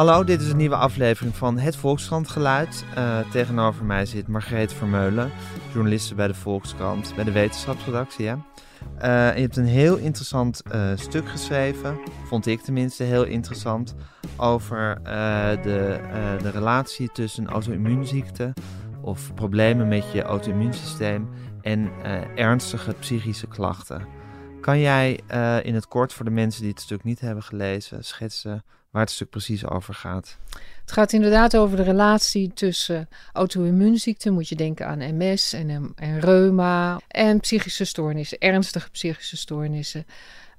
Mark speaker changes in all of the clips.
Speaker 1: Hallo, dit is een nieuwe aflevering van Het Volkskrant Geluid. Uh, tegenover mij zit Margreet Vermeulen, journaliste bij de Volkskrant, bij de wetenschapsredactie. En je hebt een heel interessant uh, stuk geschreven, vond ik tenminste heel interessant, over de, de relatie tussen auto-immuunziekte of problemen met je auto-immuunsysteem en ernstige psychische klachten. Kan jij in het kort voor de mensen die het stuk niet hebben gelezen schetsen waar het stuk precies over gaat.
Speaker 2: Het gaat inderdaad over de relatie tussen auto-immuunziekten, moet je denken aan MS en, en reuma, en psychische stoornissen, ernstige psychische stoornissen.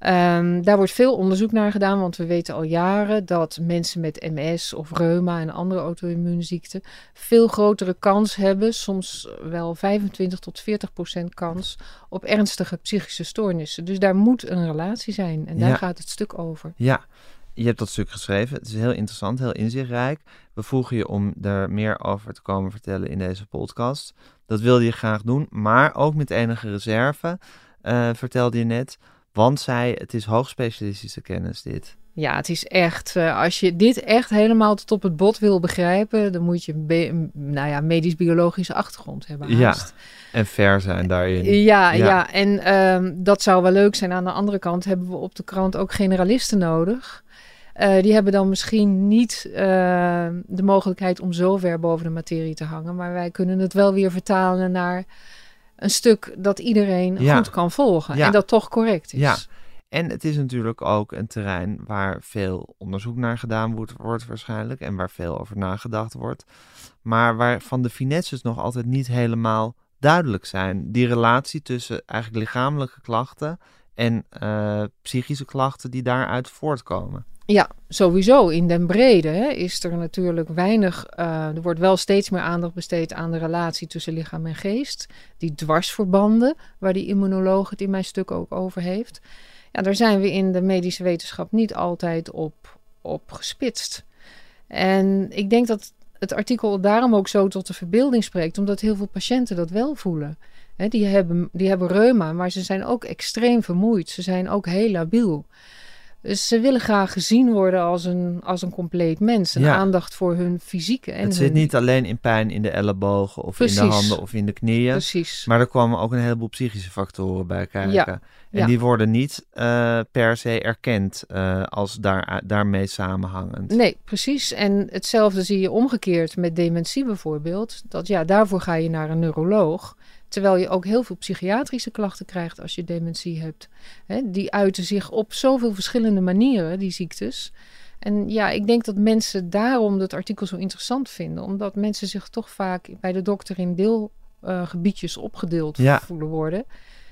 Speaker 2: Um, daar wordt veel onderzoek naar gedaan, want we weten al jaren dat mensen met MS of reuma en andere auto-immuunziekten veel grotere kans hebben, soms wel 25 tot 40 procent kans op ernstige psychische stoornissen. Dus daar moet een relatie zijn en daar gaat het stuk over.
Speaker 1: Ja, je hebt dat stuk geschreven. Het is heel interessant, heel inzichtrijk. We vroegen je om er meer over te komen vertellen in deze podcast. Dat wilde je graag doen, maar ook met enige reserve, uh, vertelde je net. Want zij, het is hoogspecialistische kennis dit.
Speaker 2: Ja, het is echt, uh, als je dit echt helemaal tot op het bot wil begrijpen, dan moet je een nou ja, medisch-biologische achtergrond hebben. Haast.
Speaker 1: Ja, en ver zijn daarin.
Speaker 2: Ja, ja. ja. en um, dat zou wel leuk zijn. Aan de andere kant hebben we op de krant ook generalisten nodig. Uh, die hebben dan misschien niet uh, de mogelijkheid om zo ver boven de materie te hangen. Maar wij kunnen het wel weer vertalen naar een stuk dat iedereen ja. goed kan volgen. Ja. En dat toch correct is.
Speaker 1: Ja. En het is natuurlijk ook een terrein waar veel onderzoek naar gedaan wordt, wordt waarschijnlijk. En waar veel over nagedacht wordt. Maar waarvan de finesses nog altijd niet helemaal duidelijk zijn. Die relatie tussen eigenlijk lichamelijke klachten en uh, psychische klachten die daaruit voortkomen.
Speaker 2: Ja, sowieso. In den brede hè, is er natuurlijk weinig. Uh, er wordt wel steeds meer aandacht besteed aan de relatie tussen lichaam en geest. Die dwarsverbanden, waar die immunoloog het in mijn stuk ook over heeft. Ja, daar zijn we in de medische wetenschap niet altijd op, op gespitst. En ik denk dat het artikel daarom ook zo tot de verbeelding spreekt, omdat heel veel patiënten dat wel voelen. Die, hebben, die hebben reuma, maar ze zijn ook extreem vermoeid. Ze zijn ook heel labiel. Dus ze willen graag gezien worden als een, als een compleet mens. Een aandacht voor hun fysieke. En
Speaker 1: het zit niet alleen in pijn in de ellebogen of in de handen of in de knieën.
Speaker 2: Precies.
Speaker 1: Maar er komen ook een heleboel psychische factoren bij kijken. Ja. En die worden niet uh, per se erkend uh, als daar, daarmee samenhangend.
Speaker 2: Nee, precies. En hetzelfde zie je omgekeerd met dementie bijvoorbeeld. Dat ja, daarvoor ga je naar een neuroloog. Terwijl je ook heel veel psychiatrische klachten krijgt als je dementie hebt. die uiten zich op zoveel verschillende manieren, die ziektes. En ja, ik denk dat mensen daarom dat artikel zo interessant vinden. Omdat mensen zich toch vaak bij de dokter in deelgebiedjes uh, opgedeeld voelen worden.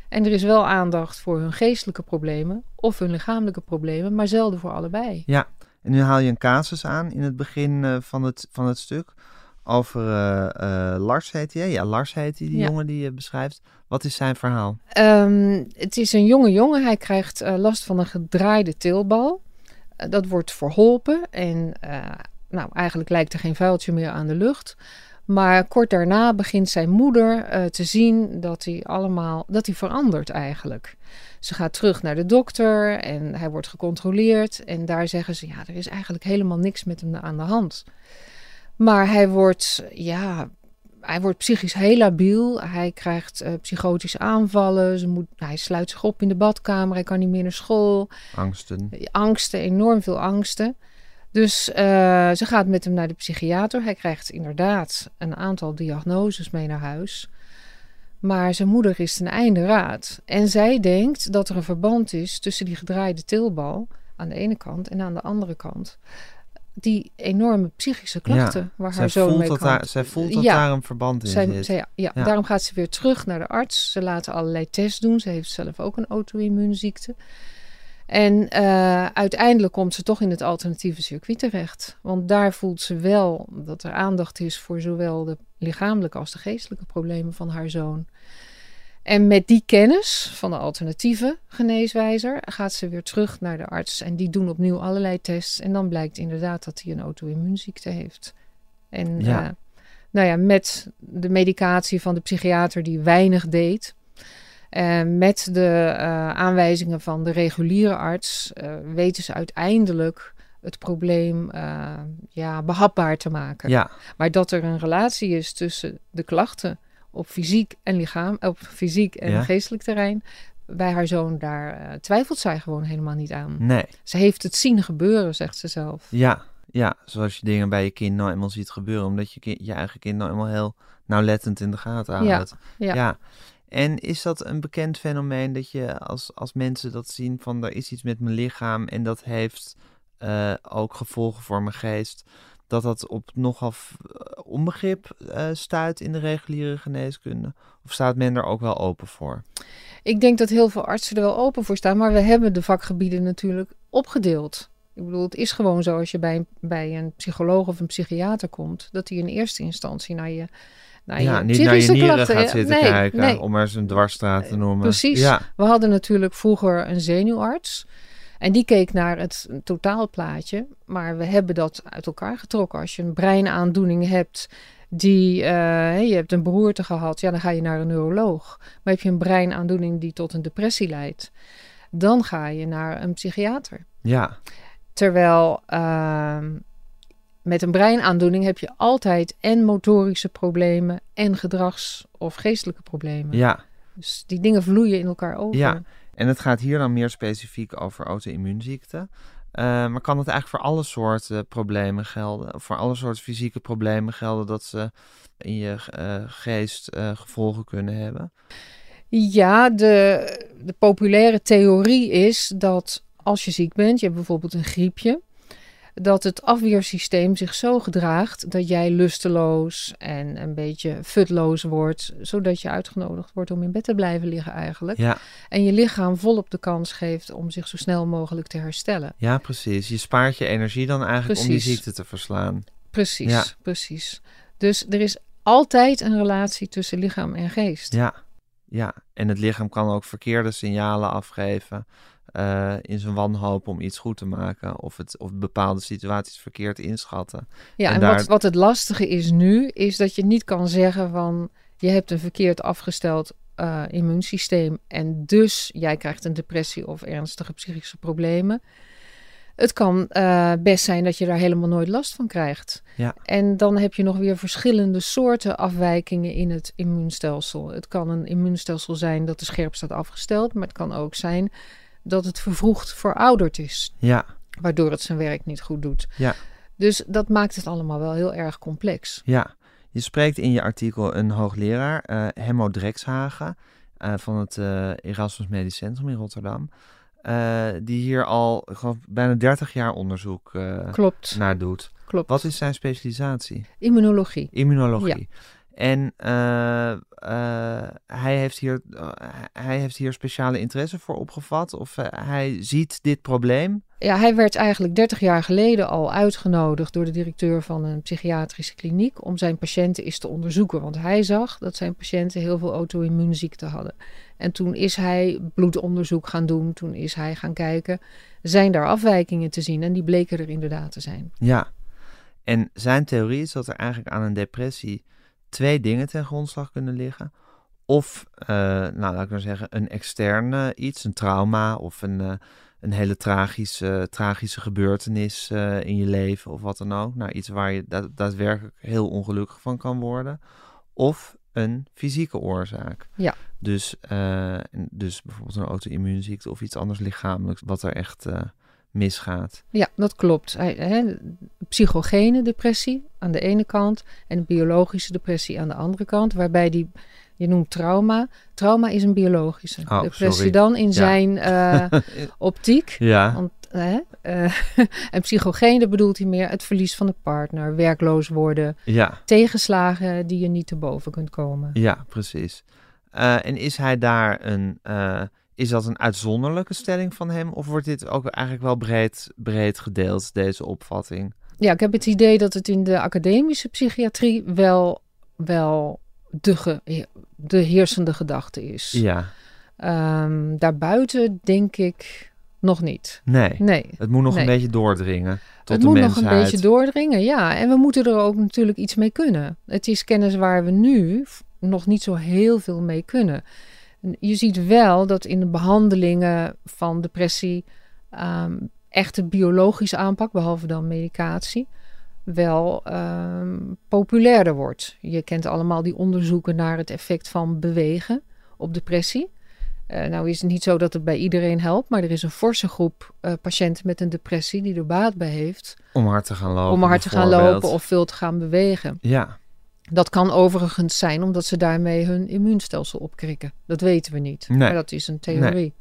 Speaker 2: En er is wel aandacht voor hun geestelijke problemen of hun lichamelijke problemen, maar zelden voor allebei.
Speaker 1: Ja, en nu haal je een casus aan in het begin uh, van, het, van het stuk over uh, Lars heet hij. Ja, Lars heet hij, die jongen die je beschrijft. Wat is zijn verhaal?
Speaker 2: Um, het is een jonge jongen. Hij krijgt uh, last van een gedraaide tilbal. dat wordt verholpen en nou, eigenlijk lijkt er geen vuiltje meer aan de lucht. Maar kort daarna begint zijn moeder te zien dat hij allemaal dat hij verandert eigenlijk. Ze gaat terug naar de dokter en hij wordt gecontroleerd. En daar zeggen ze: ja, er is eigenlijk helemaal niks met hem aan de hand. Maar hij wordt, ja, hij wordt psychisch heel labiel. Hij krijgt uh, psychotische aanvallen. Ze moet, hij sluit zich op in de badkamer. Hij kan niet meer naar school.
Speaker 1: Angsten.
Speaker 2: Angsten, enorm veel angsten. Dus uh, ze gaat met hem naar de psychiater. Hij krijgt inderdaad een aantal diagnoses mee naar huis. Maar zijn moeder is ten einde raad. En zij denkt dat er een verband is tussen die gedraaide tilbal aan de ene kant en aan de andere kant die enorme psychische klachten waar haar zoon mee
Speaker 1: kan. zij voelt dat daar een verband in zij,
Speaker 2: zit. ja, ja, daarom gaat ze weer terug naar de arts. Ze laten allerlei tests doen. Ze heeft zelf ook een auto-immuunziekte. En uh, uiteindelijk komt ze toch in het alternatieve circuit terecht. Want daar voelt ze wel dat er aandacht is voor zowel de lichamelijke als de geestelijke problemen van haar zoon. En met die kennis van de alternatieve geneeswijzer gaat ze weer terug naar de arts. En die doen opnieuw allerlei tests. En dan blijkt inderdaad dat hij een auto-immuunziekte heeft. En ja. Uh, nou ja, met de medicatie van de psychiater die weinig deed. Uh, met de uh, aanwijzingen van de reguliere arts weten ze uiteindelijk het probleem ja, behapbaar te maken.
Speaker 1: Ja,
Speaker 2: Maar dat er een relatie is tussen de klachten op fysiek en lichaam, op fysiek en
Speaker 1: Ja.
Speaker 2: geestelijk terrein. Bij haar zoon, daar eh, twijfelt zij gewoon helemaal niet aan.
Speaker 1: nee.
Speaker 2: Ze heeft het zien gebeuren, zegt ze zelf.
Speaker 1: Ja, ja, zoals je dingen bij je kind nou eenmaal ziet gebeuren, omdat je, kind, je eigen kind nou eenmaal heel nauwlettend in de gaten
Speaker 2: Ja,
Speaker 1: houdt.
Speaker 2: ja.
Speaker 1: En is dat een bekend fenomeen dat je als, als mensen dat zien van er is iets met mijn lichaam en dat heeft eh, ook gevolgen voor mijn geest, dat dat op nogal eh, onbegrip eh, stuit in de reguliere geneeskunde? Of staat men er ook wel open voor?
Speaker 2: Ik denk dat heel veel artsen er wel open voor staan, maar we hebben de vakgebieden natuurlijk opgedeeld. Ik bedoel, het is gewoon zo als je bij een, bij een psycholoog of een psychiater komt, dat die in eerste instantie naar je, naar
Speaker 1: ja,
Speaker 2: je
Speaker 1: niet naar je nieren
Speaker 2: klachten-
Speaker 1: gaat zitten
Speaker 2: nee,
Speaker 1: kijken,
Speaker 2: nee.
Speaker 1: om maar eens een dwarsstraat te noemen.
Speaker 2: Precies.
Speaker 1: Ja,
Speaker 2: We hadden natuurlijk vroeger een zenuwarts. En die keek naar het totaalplaatje. Maar we hebben dat uit elkaar getrokken. Als je een breinaandoening hebt. Die, eh, je hebt een beroerte gehad. Ja, dan ga je naar een neuroloog. Maar heb je een breinaandoening die tot een depressie leidt. Dan ga je naar een psychiater.
Speaker 1: ja,
Speaker 2: Terwijl ehm, met een breinaandoening heb je altijd en motorische problemen. En gedrags- of geestelijke problemen.
Speaker 1: ja.
Speaker 2: Dus die dingen vloeien in elkaar over.
Speaker 1: Ja. En het gaat hier dan meer specifiek over auto-immuunziekten. Eh, maar kan het eigenlijk voor alle soorten problemen gelden? Voor alle soorten fysieke problemen gelden dat ze in je eh, geest eh, gevolgen kunnen hebben?
Speaker 2: Ja, de, de populaire theorie is dat als je ziek bent, je hebt bijvoorbeeld een griepje, dat het afweersysteem zich zo gedraagt dat jij lusteloos en een beetje futloos wordt, zodat je uitgenodigd wordt om in bed te blijven liggen eigenlijk.
Speaker 1: Ja,
Speaker 2: En je lichaam volop de kans geeft om zich zo snel mogelijk te herstellen.
Speaker 1: ja precies. Je spaart je energie dan eigenlijk om die ziekte te verslaan.
Speaker 2: Precies,
Speaker 1: Ja.
Speaker 2: precies. Dus er is altijd een relatie tussen lichaam en geest.
Speaker 1: Ja, ja. En het lichaam kan ook verkeerde signalen afgeven eh, in zijn wanhoop om iets goed te maken. Of, het, of bepaalde situaties verkeerd inschatten.
Speaker 2: Ja,
Speaker 1: En
Speaker 2: en,
Speaker 1: daar-
Speaker 2: wat, wat het lastige is nu, is dat je niet kan zeggen van je hebt een verkeerd afgesteld eh, immuunsysteem en dus jij krijgt een depressie of ernstige psychische problemen. Het kan eh, best zijn dat je daar helemaal nooit last van krijgt.
Speaker 1: Ja.
Speaker 2: En dan heb je nog weer verschillende soorten afwijkingen in het immuunstelsel. Het kan een immuunstelsel zijn dat te scherp staat afgesteld, maar het kan ook zijn dat het vervroegd verouderd is
Speaker 1: Ja,
Speaker 2: waardoor het zijn werk niet goed doet.
Speaker 1: Ja.
Speaker 2: Dus dat maakt het allemaal wel heel erg complex.
Speaker 1: Ja, je spreekt in je artikel een hoogleraar, eh Hemmo Drekshagen, eh, van het eh, Erasmus Medisch Centrum in Rotterdam, die hier al bijna 30 jaar onderzoek
Speaker 2: Klopt,
Speaker 1: naar doet.
Speaker 2: klopt.
Speaker 1: Wat is zijn specialisatie?
Speaker 2: Immunologie.
Speaker 1: Immunologie. En eh, eh, hij, heeft hier, eh, hij heeft hier speciale interesse voor opgevat, of hij ziet dit probleem.
Speaker 2: Ja, hij werd eigenlijk 30 jaar geleden al uitgenodigd door de directeur van een psychiatrische kliniek om zijn patiënten eens te onderzoeken. Want hij zag dat zijn patiënten heel veel auto-immuunziekten hadden. En toen is hij bloedonderzoek gaan doen. Toen is hij gaan kijken, zijn daar afwijkingen te zien? En die bleken er inderdaad te zijn.
Speaker 1: Ja. En zijn theorie is dat er eigenlijk aan een depressie twee dingen ten grondslag kunnen liggen. Of, eh, nou laat ik maar zeggen, een extern eh, iets, een trauma of een, eh, een hele tragische, tragische gebeurtenis eh, in je leven of wat dan ook. Nou, iets waar je da- daadwerkelijk heel ongelukkig van kan worden. Of een fysieke oorzaak.
Speaker 2: Ja.
Speaker 1: Dus, dus bijvoorbeeld een auto-immuunziekte of iets anders lichamelijks wat er echt misgaat.
Speaker 2: Ja, dat klopt. Hij, hè, psychogene depressie aan de ene kant en biologische depressie aan de andere kant. Waarbij die, je noemt trauma. Trauma is een biologische
Speaker 1: Oh,
Speaker 2: depressie
Speaker 1: sorry.
Speaker 2: dan in
Speaker 1: Ja.
Speaker 2: zijn eh, optiek.
Speaker 1: Ja.
Speaker 2: Want, hè, eh, en psychogene bedoelt hij meer het verlies van de partner, werkloos worden,
Speaker 1: Ja.
Speaker 2: tegenslagen die je niet te boven kunt komen.
Speaker 1: Ja, precies. Eh, en is hij daar een. Is dat een uitzonderlijke stelling van hem? Of wordt dit ook eigenlijk wel breed, breed gedeeld, deze opvatting?
Speaker 2: Ja, ik heb het idee dat het in de academische psychiatrie wel, wel de, ge- de heersende gedachte is.
Speaker 1: Ja.
Speaker 2: Ehm, daarbuiten denk ik nog niet.
Speaker 1: Nee.
Speaker 2: Nee.
Speaker 1: Het moet nog
Speaker 2: Nee.
Speaker 1: een beetje doordringen tot
Speaker 2: het
Speaker 1: de
Speaker 2: moet
Speaker 1: mensheid.
Speaker 2: nog een beetje doordringen, ja. En we moeten er ook natuurlijk iets mee kunnen. Het is kennis waar we nu nog niet zo heel veel mee kunnen. Je ziet wel dat in de behandelingen van depressie ehm, echte biologische aanpak, behalve dan medicatie, wel ehm, populairder wordt. Je kent allemaal die onderzoeken naar het effect van bewegen op depressie. Uh, nou is het niet zo dat het bij iedereen helpt, maar er is een forse groep uh, patiënten met een depressie die er baat bij heeft.
Speaker 1: Om hard te gaan lopen.
Speaker 2: Om hard te gaan lopen of veel te gaan bewegen.
Speaker 1: Ja.
Speaker 2: Dat kan overigens zijn omdat ze daarmee hun immuunstelsel opkrikken. Dat weten we niet.
Speaker 1: Nee.
Speaker 2: Maar dat is een theorie. Nee.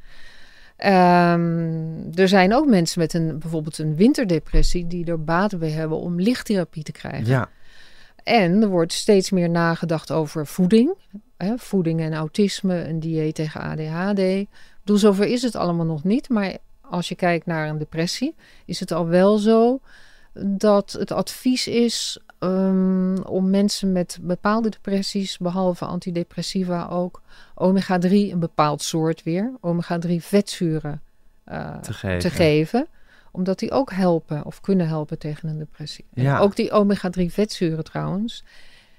Speaker 2: Um, er zijn ook mensen met een, bijvoorbeeld een winterdepressie die er baat bij hebben om lichttherapie te krijgen.
Speaker 1: Ja.
Speaker 2: En er wordt steeds meer nagedacht over voeding. Hè, voeding en autisme, een dieet tegen ADHD. Bedoel, zover is het allemaal nog niet. Maar als je kijkt naar een depressie, is het al wel zo dat het advies is um, om mensen met bepaalde depressies, behalve antidepressiva ook, omega-3, een bepaald soort weer, omega-3 vetzuren uh,
Speaker 1: te, geven.
Speaker 2: te geven omdat die ook helpen of kunnen helpen tegen een depressie.
Speaker 1: Ja.
Speaker 2: Ook die omega-3 vetzuren trouwens,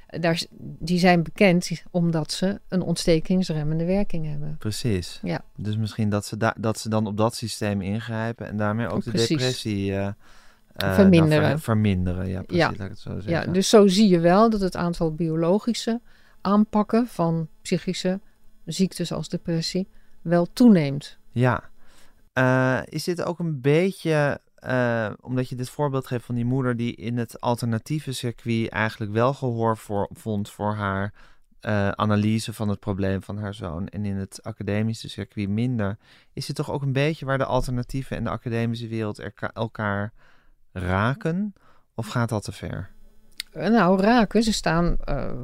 Speaker 2: daar, die zijn bekend omdat ze een ontstekingsremmende werking hebben.
Speaker 1: Precies.
Speaker 2: Ja.
Speaker 1: Dus misschien dat ze, da dat ze dan op dat systeem ingrijpen en daarmee ook de depressie uh, uh,
Speaker 2: verminderen.
Speaker 1: Nou, ver verminderen. Ja, precies.
Speaker 2: Ja.
Speaker 1: Ik het zo
Speaker 2: Ja, dus zo zie je wel dat het aantal biologische aanpakken van psychische ziektes als depressie wel toeneemt.
Speaker 1: Ja. Uh, is dit ook een beetje, uh, omdat je dit voorbeeld geeft van die moeder die in het alternatieve circuit eigenlijk wel gehoor voor, vond voor haar uh, analyse van het probleem van haar zoon en in het academische circuit minder, is het toch ook een beetje waar de alternatieve en de academische wereld elkaar raken? Of gaat dat te ver?
Speaker 2: Nou, raken. Ze staan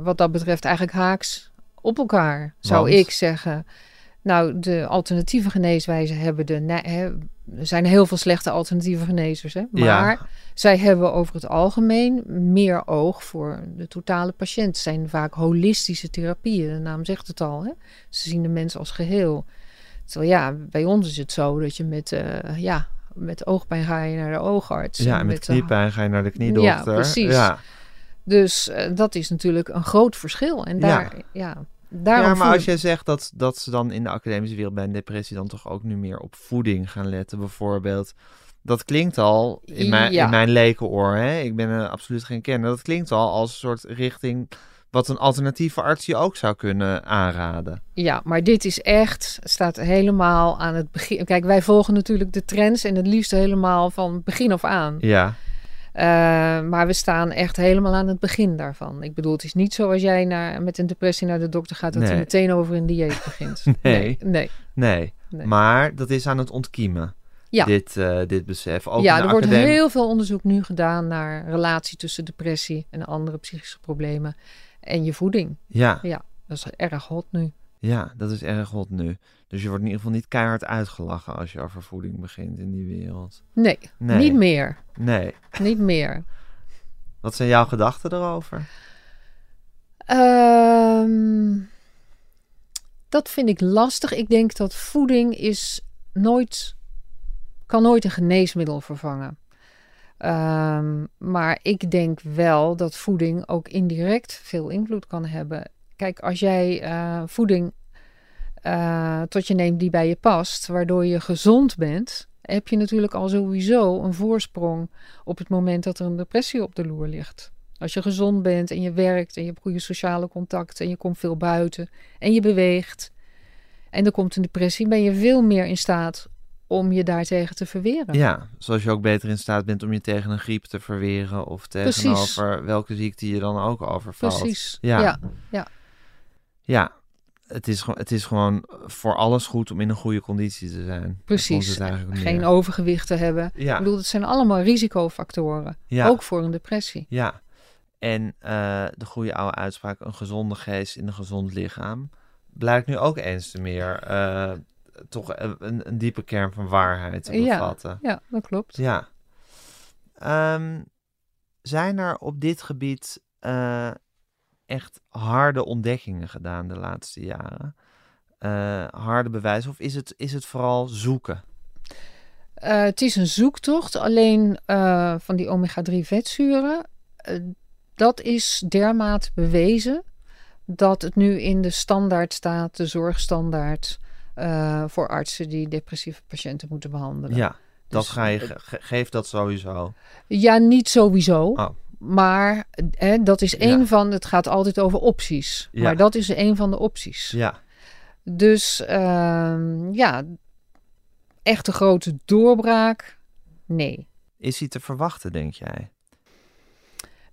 Speaker 2: wat dat betreft eigenlijk haaks op elkaar, zou
Speaker 1: Want?
Speaker 2: ik zeggen. Nou, de alternatieve geneeswijzen hebben de. Hè, er zijn heel veel slechte alternatieve genezers, hè? Maar
Speaker 1: Ja.
Speaker 2: zij hebben over het algemeen meer oog voor de totale patiënt. Het zijn vaak holistische therapieën, de naam zegt het al. Hè? Ze zien de mens als geheel. Terwijl ja, bij ons is het zo dat je met, uh, ja, met oogpijn ga je naar de oogarts.
Speaker 1: Ja, en met
Speaker 2: met, uh,
Speaker 1: kniepijn ga je naar de kniedokter.
Speaker 2: Ja, precies.
Speaker 1: Ja,
Speaker 2: Dus uh, dat is natuurlijk een groot verschil. En daar, ja, ja daarom
Speaker 1: ja maar als jij zegt dat, dat ze dan in de academische wereld bij een depressie dan toch ook nu meer op voeding gaan letten, bijvoorbeeld. Dat klinkt al in mijn,
Speaker 2: Ja.
Speaker 1: in mijn lekenoor, hè? ik ben er absoluut geen kenner, dat klinkt al als een soort richting wat een alternatieve arts je ook zou kunnen aanraden.
Speaker 2: Ja, maar dit is echt, staat helemaal aan het begin. Kijk, wij volgen natuurlijk de trends en het liefst helemaal van begin af aan.
Speaker 1: Ja,
Speaker 2: Uh, maar we staan echt helemaal aan het begin daarvan. Ik bedoel, het is niet zo als jij naar, met een depressie naar de dokter gaat... dat
Speaker 1: Nee.
Speaker 2: hij meteen over een dieet begint.
Speaker 1: Nee.
Speaker 2: Nee, nee.
Speaker 1: nee.
Speaker 2: Nee.
Speaker 1: Maar dat is aan het ontkiemen,
Speaker 2: Ja.
Speaker 1: dit, eh, dit besef. Ook
Speaker 2: ja, er wordt
Speaker 1: academie-
Speaker 2: heel veel onderzoek nu gedaan naar relatie tussen depressie en andere psychische problemen en je voeding.
Speaker 1: Ja,
Speaker 2: Ja, dat is erg hot nu.
Speaker 1: ja, dat is erg hot nu. Dus je wordt in ieder geval niet keihard uitgelachen als je over voeding begint in die wereld.
Speaker 2: Nee,
Speaker 1: Nee.
Speaker 2: niet meer.
Speaker 1: Nee.
Speaker 2: Niet meer.
Speaker 1: Wat zijn jouw gedachten erover?
Speaker 2: Ehm, dat vind ik lastig. Ik denk dat voeding is nooit, kan nooit een geneesmiddel vervangen. Ehm, maar ik denk wel dat voeding ook indirect veel invloed kan hebben. Kijk, als jij eh, voeding eh, tot je neemt die bij je past, waardoor je gezond bent, heb je natuurlijk al sowieso een voorsprong op het moment dat er een depressie op de loer ligt. Als je gezond bent en je werkt en je hebt goede sociale contacten en je komt veel buiten en je beweegt en er komt een depressie, ben je veel meer in staat om je daartegen te verweren.
Speaker 1: Ja, zoals je ook beter in staat bent om je tegen een griep te verweren of
Speaker 2: Precies.
Speaker 1: tegenover welke ziekte je dan ook overvalt.
Speaker 2: Precies.
Speaker 1: Ja.
Speaker 2: Ja. ja.
Speaker 1: Ja, het is, gewoon- het is gewoon voor alles goed om in een goede conditie te zijn.
Speaker 2: Precies. Geen overgewicht te hebben.
Speaker 1: Ja,
Speaker 2: Ik bedoel, het zijn allemaal risicofactoren.
Speaker 1: ja,
Speaker 2: Ook voor een depressie.
Speaker 1: ja. En eh, de goede oude uitspraak, een gezonde geest in een gezond lichaam, blijkt nu ook eens te meer eh, toch een, een diepe kern van waarheid te
Speaker 2: Ja.
Speaker 1: bevatten.
Speaker 2: Ja, dat klopt.
Speaker 1: Ja. Ehm, zijn er op dit gebied eh, echt harde ontdekkingen gedaan de laatste jaren? Eh, harde bewijzen? Of is het, is het vooral zoeken?
Speaker 2: Eh, het is een zoektocht. Alleen van die omega-3 vetzuren, dat is dermate bewezen dat het nu in de standaard staat, de zorgstandaard, eh, voor artsen die depressieve patiënten moeten behandelen.
Speaker 1: Ja. Dat
Speaker 2: Dus,
Speaker 1: ga je, ge- dat sowieso.
Speaker 2: Ja, niet sowieso.
Speaker 1: Oh.
Speaker 2: Maar hè, dat is
Speaker 1: Ja.
Speaker 2: één van, het gaat altijd over opties.
Speaker 1: Ja.
Speaker 2: Maar dat is één van de opties.
Speaker 1: Ja,
Speaker 2: Dus ehm, ja, echte grote doorbraak, nee.
Speaker 1: is hij te verwachten, denk jij?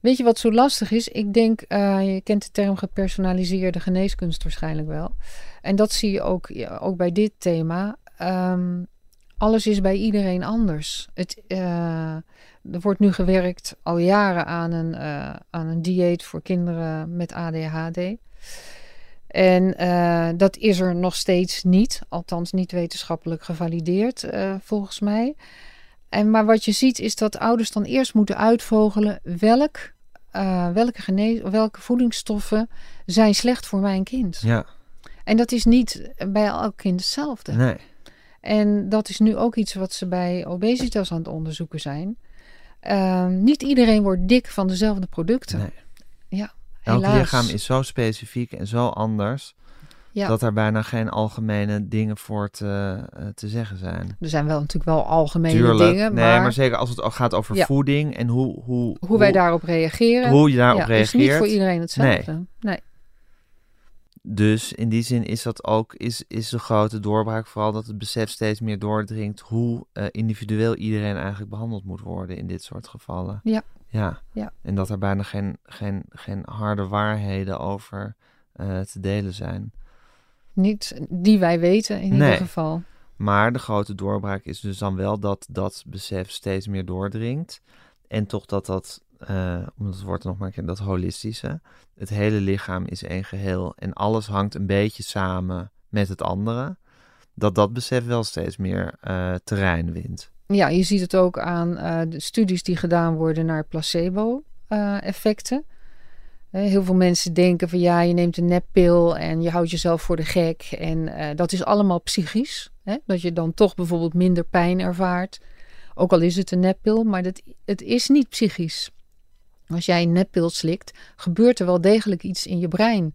Speaker 2: Weet je wat zo lastig is? Ik denk, eh, je kent de term gepersonaliseerde geneeskunst waarschijnlijk wel. En dat zie je ook, ook bij dit thema. Ehm, alles is bij iedereen anders. Het, eh, er wordt nu gewerkt al jaren aan een, eh, aan een dieet voor kinderen met ADHD. En dat is er nog steeds niet, althans niet wetenschappelijk gevalideerd, volgens mij. En, maar wat je ziet is dat ouders dan eerst moeten uitvogelen welk, eh, welke, gene- welke voedingsstoffen zijn slecht voor mijn kind.
Speaker 1: Ja,
Speaker 2: En dat is niet bij elk kind hetzelfde.
Speaker 1: nee.
Speaker 2: En dat is nu ook iets wat ze bij obesitas aan het onderzoeken zijn. Ehm, niet iedereen wordt dik van dezelfde producten.
Speaker 1: nee.
Speaker 2: Ja,
Speaker 1: Elk
Speaker 2: helaas.
Speaker 1: lichaam is zo specifiek en zo anders...
Speaker 2: Ja.
Speaker 1: dat er bijna geen algemene dingen voor te, eh, te zeggen zijn.
Speaker 2: Er zijn wel natuurlijk wel algemene
Speaker 1: Tuurlijk.
Speaker 2: dingen,
Speaker 1: nee,
Speaker 2: maar,
Speaker 1: maar zeker als het gaat over
Speaker 2: Ja.
Speaker 1: voeding en hoe, hoe,
Speaker 2: hoe wij daarop reageren,
Speaker 1: hoe je daarop
Speaker 2: ja, is
Speaker 1: reageert.
Speaker 2: niet voor iedereen hetzelfde. Nee.
Speaker 1: Dus in die zin is dat ook is, is de grote doorbraak vooral dat het besef steeds meer doordringt hoe eh, individueel iedereen eigenlijk behandeld moet worden in dit soort gevallen.
Speaker 2: Ja.
Speaker 1: Ja.
Speaker 2: Ja.
Speaker 1: En dat er bijna geen, geen, geen harde waarheden over eh, te delen zijn.
Speaker 2: Niet die wij weten in
Speaker 1: Nee.
Speaker 2: ieder geval.
Speaker 1: Maar de grote doorbraak is dus dan wel dat dat besef steeds meer doordringt. En toch dat dat, eh, om het woord nog maar een keer, dat holistische. Het hele lichaam is één geheel en alles hangt een beetje samen met het andere. Dat dat besef wel steeds meer eh, terrein wint.
Speaker 2: Ja, je ziet het ook aan eh, de studies die gedaan worden naar placebo-effecten. Heel veel mensen denken van ja, je neemt een neppil en je houdt jezelf voor de gek. En eh, dat is allemaal psychisch. Hè? Dat je dan toch bijvoorbeeld minder pijn ervaart. Ook al is het een neppil, maar dat, het is niet psychisch. Als jij een neppil slikt, gebeurt er wel degelijk iets in je brein.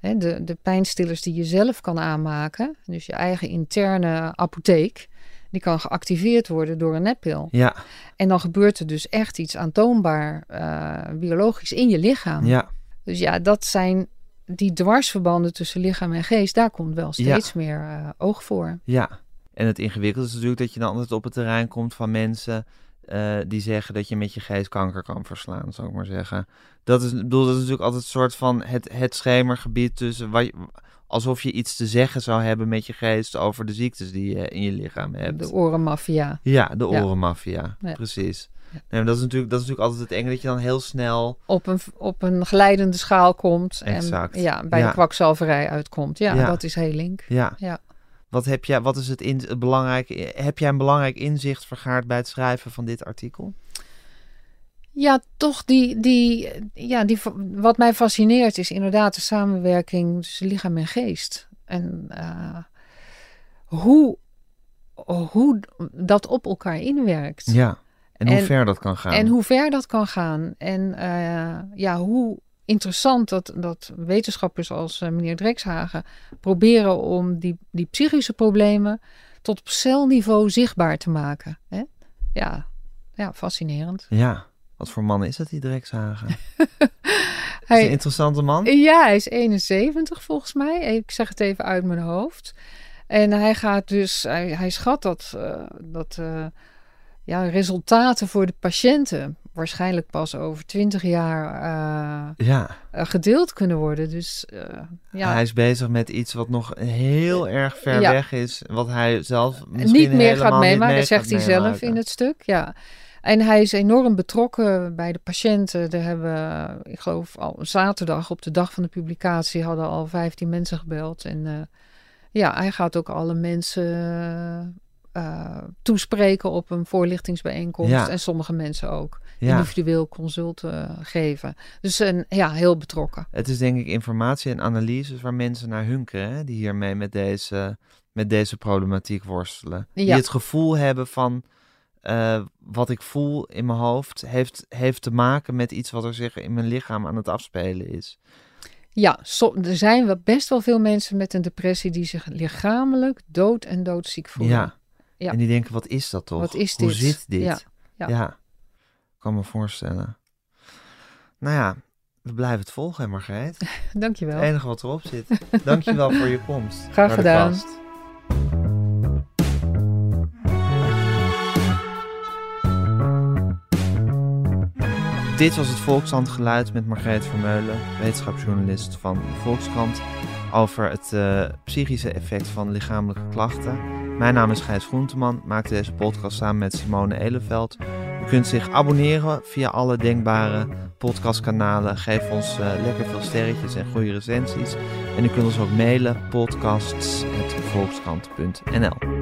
Speaker 2: Hè, de, de pijnstillers die je zelf kan aanmaken, dus je eigen interne apotheek, die kan geactiveerd worden door een neppil.
Speaker 1: Ja,
Speaker 2: En dan gebeurt er dus echt iets aantoonbaar eh, biologisch in je lichaam.
Speaker 1: ja,
Speaker 2: Dus ja, dat zijn die dwarsverbanden tussen lichaam en geest, daar komt wel steeds meer eh, oog voor.
Speaker 1: ja. En het ingewikkelde is natuurlijk dat je dan altijd op het terrein komt van mensen eh, die zeggen dat je met je geest kanker kan verslaan, zou ik maar zeggen. Dat is, ik bedoel, dat is natuurlijk altijd een soort van het, het schemergebied tussen wat alsof je iets te zeggen zou hebben met je geest over de ziektes die je in je lichaam hebt.
Speaker 2: De orenmafia.
Speaker 1: Ja, de orenmafia,
Speaker 2: Ja.
Speaker 1: precies. Nee, maar dat, is natuurlijk, dat is natuurlijk altijd het enge dat je dan heel snel...
Speaker 2: Op een, op een glijdende schaal komt.
Speaker 1: Exact.
Speaker 2: En ja, bij
Speaker 1: Ja.
Speaker 2: de kwakzalverij uitkomt. Ja,
Speaker 1: Ja.
Speaker 2: dat is heel link.
Speaker 1: Ja.
Speaker 2: Ja.
Speaker 1: Wat, heb jij, wat is het, in, het belangrijke... Heb jij een belangrijk inzicht vergaard bij het schrijven van dit artikel?
Speaker 2: Ja, toch die, die, ja, die, wat mij fascineert is inderdaad de samenwerking tussen lichaam en geest. En eh, hoe, hoe dat op elkaar inwerkt.
Speaker 1: Ja. En, hoe
Speaker 2: En-
Speaker 1: ver dat kan gaan.
Speaker 2: En hoe ver dat kan gaan. En eh, ja, hoe interessant dat, dat wetenschappers als eh, meneer Drekshagen proberen om die, die psychische problemen tot op celniveau zichtbaar te maken. Hè? Ja, ja, fascinerend.
Speaker 1: Ja. Wat voor man is dat, die Drekshagen? Is een
Speaker 2: Hij,
Speaker 1: interessante man?
Speaker 2: ja, hij is 71 volgens mij. Ik zeg het even uit mijn hoofd. En hij gaat dus, hij, hij schat dat, eh, dat ja, resultaten voor de patiënten waarschijnlijk pas over 20 jaar eh,
Speaker 1: Ja.
Speaker 2: eh, gedeeld kunnen worden. Dus eh, ja,
Speaker 1: Hij is bezig met iets wat nog heel erg ver
Speaker 2: Ja.
Speaker 1: weg is. Wat hij zelf misschien
Speaker 2: niet meer gaat meemaken,
Speaker 1: mee
Speaker 2: dat zegt hij zelf in het stuk. Ja. En hij is enorm betrokken bij de patiënten. Er hebben, ik geloof, al zaterdag op de dag van de publicatie hadden al 15 mensen gebeld. En ja, hij gaat ook alle mensen eh, toespreken op een voorlichtingsbijeenkomst.
Speaker 1: Ja.
Speaker 2: En sommige mensen ook
Speaker 1: Ja.
Speaker 2: individueel consulten geven. Dus een, ja, heel betrokken.
Speaker 1: Het is denk ik informatie en analyses waar mensen naar hunkeren. Hè? Die hiermee met deze, met deze problematiek worstelen. Die
Speaker 2: Ja.
Speaker 1: het gevoel hebben van... eh, wat ik voel in mijn hoofd heeft, heeft te maken met iets wat er zich in mijn lichaam aan het afspelen is.
Speaker 2: Ja, so- er zijn wel best wel veel mensen met een depressie die zich lichamelijk dood en doodziek voelen.
Speaker 1: Ja,
Speaker 2: Ja.
Speaker 1: En die denken, wat is dat toch?
Speaker 2: Wat is
Speaker 1: Hoe zit dit?
Speaker 2: Ja, ja.
Speaker 1: ja. kan me voorstellen. Nou ja, we blijven het volgen, Margreet.
Speaker 2: Dankjewel.
Speaker 1: Het enige wat erop zit. Dankjewel voor je komst.
Speaker 2: Graag gedaan.
Speaker 1: Dit was het Volkskrant met Margreet Vermeulen, wetenschapsjournalist van Volkskrant, over het eh, psychische effect van lichamelijke klachten. Mijn naam is Gijs Groenteman, maakte deze podcast samen met Simone Eleveld. U kunt zich abonneren via alle denkbare podcastkanalen. Geef ons eh, lekker veel sterretjes en goede recensies. En u kunt ons ook mailen podcasts.volkskrant.nl